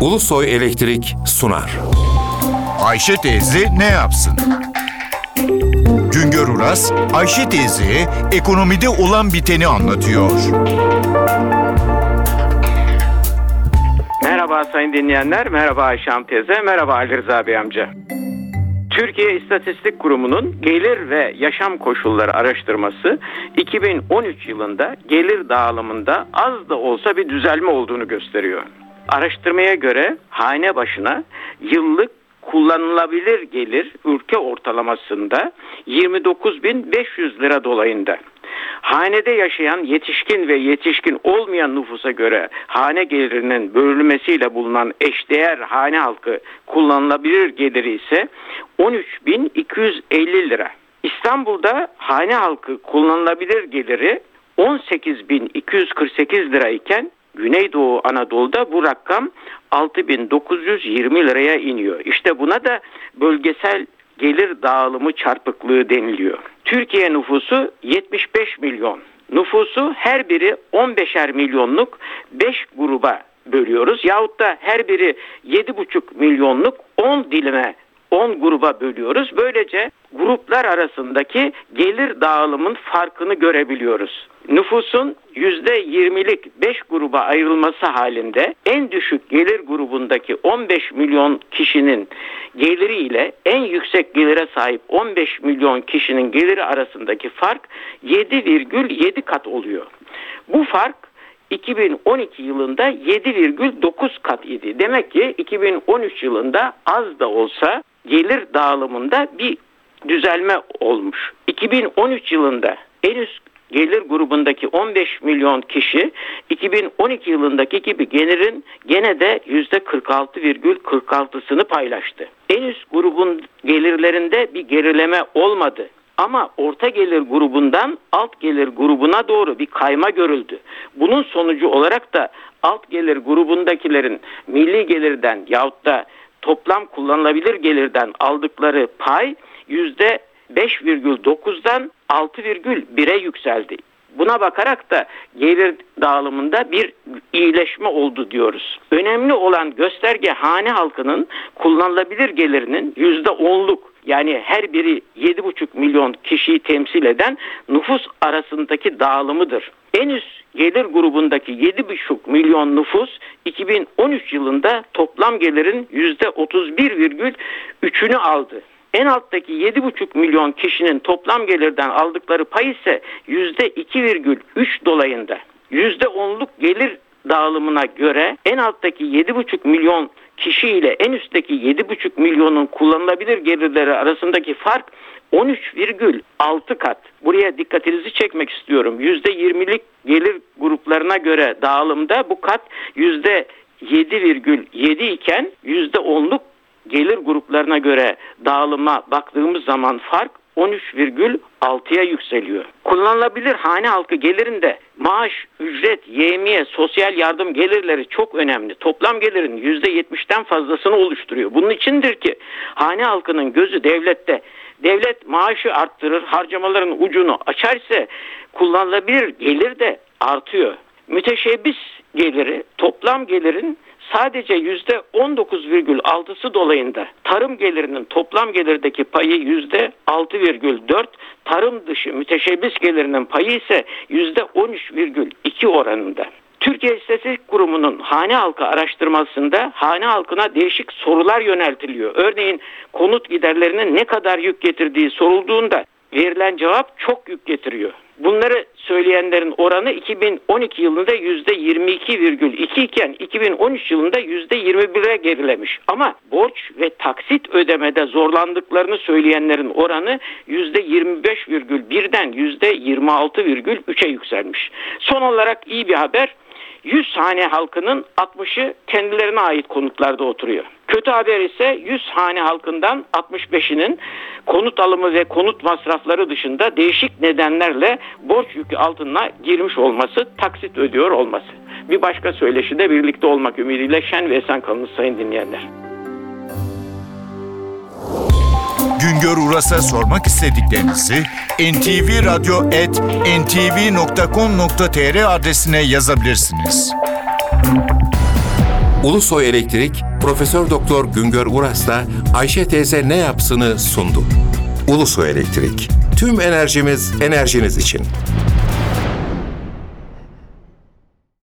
Ulusoy Elektrik sunar. Ayşe teyze ne yapsın? Güngör Uras, Ayşe teyze ekonomide olan biteni anlatıyor. Merhaba sayın dinleyenler, merhaba Ayşe Hanım teyze, merhaba Ali Rıza Bey amca. Türkiye İstatistik Kurumu'nun gelir ve yaşam koşulları araştırması 2013 yılında gelir dağılımında az da olsa bir düzelme olduğunu gösteriyor. Araştırmaya göre hane başına yıllık kullanılabilir gelir ülke ortalamasında 29.500 lira dolayında. Hanede yaşayan yetişkin ve yetişkin olmayan nüfusa göre hane gelirinin bölünmesiyle bulunan eşdeğer hane halkı kullanılabilir geliri ise 13.250 lira. İstanbul'da hane halkı kullanılabilir geliri 18.248 lira iken Güneydoğu Anadolu'da bu rakam 6920 liraya iniyor. İşte buna da bölgesel gelir dağılımı çarpıklığı deniliyor. Türkiye nüfusu 75 milyon. Nüfusu her biri 15'er milyonluk 5 gruba bölüyoruz. Yahut da her biri 7,5 milyonluk 10 dilime 10 gruba bölüyoruz. Böylece gruplar arasındaki gelir dağılımın farkını görebiliyoruz. Nüfusun %20'lik 5 gruba ayrılması halinde en düşük gelir grubundaki 15 milyon kişinin geliri ile en yüksek gelire sahip 15 milyon kişinin geliri arasındaki fark 7,7 kat oluyor. Bu fark 2012 yılında 7,9 kat idi. Demek ki 2013 yılında az da olsa gelir dağılımında bir düzelme olmuş. 2013 yılında en üst gelir grubundaki 15 milyon kişi 2012 yılındaki gibi gelirin gene de %46,46'sını paylaştı. En üst grubun gelirlerinde bir gerileme olmadı. Ama orta gelir grubundan alt gelir grubuna doğru bir kayma görüldü. Bunun sonucu olarak da alt gelir grubundakilerin milli gelirden yahut da toplam kullanılabilir gelirden aldıkları pay yüzde 5,9'dan 6,1'e yükseldi. Buna bakarak da gelir dağılımında bir iyileşme oldu diyoruz. Önemli olan gösterge hane halkının kullanılabilir gelirinin %10'luk yani her biri 7,5 milyon kişiyi temsil eden nüfus arasındaki dağılımıdır. En üst gelir grubundaki 7,5 milyon nüfus 2013 yılında toplam gelirin %31,3'ünü aldı. En alttaki 7,5 milyon kişinin toplam gelirden aldıkları pay ise %2,3 dolayında. %10'luk gelir dağılımına göre en alttaki 7,5 milyon kişi ile en üstteki 7,5 milyonun kullanılabilir gelirleri arasındaki fark 13,6 kat. Buraya dikkatinizi çekmek istiyorum. %20'lik gelir gruplarına göre dağılımda bu kat %7,7 iken %10'luk gelir gruplarına göre dağılıma baktığımız zaman fark 13,6'ya yükseliyor. Kullanılabilir hane halkı gelirinde maaş, ücret, yemiye, sosyal yardım gelirleri çok önemli. Toplam gelirin %70'ten fazlasını oluşturuyor. Bunun içindir ki hane halkının gözü devlette. Devlet maaşı arttırır, harcamaların ucunu açar ise kullanılabilir gelir de artıyor. Müteşebbis geliri toplam gelirin sadece yüzde 19,6'sı dolayında tarım gelirinin toplam gelirdeki payı yüzde 6,4 tarım dışı müteşebbis gelirinin payı ise yüzde 13,2 oranında. Türkiye İstatistik Kurumu'nun hane halkı araştırmasında hane halkına değişik sorular yöneltiliyor. Örneğin konut giderlerinin ne kadar yük getirdiği sorulduğunda verilen cevap çok yük getiriyor. Bunları söyleyenlerin oranı 2012 yılında %22,2 iken 2013 yılında %21'e gerilemiş. Ama borç ve taksit ödemede zorlandıklarını söyleyenlerin oranı %25,1'den %26,3'e yükselmiş. Son olarak iyi bir haber 100 hane halkının 60'ı kendilerine ait konutlarda oturuyor. Kötü haber ise 100 hane halkından 65'inin konut alımı ve konut masrafları dışında değişik nedenlerle borç yükü altına girmiş olması, taksit ödüyor olması. Bir başka söyleşide birlikte olmak ümidiyle şen ve esen kalınız sayın dinleyenler. Güngör Uras'a sormak istediklerinizi ntvradio.com.tr adresine yazabilirsiniz. Ulusoy Elektrik, Profesör Doktor Güngör Uras da Ayşe teyze ne yapsını sundu. Ulusoy Elektrik, tüm enerjimiz enerjiniz için.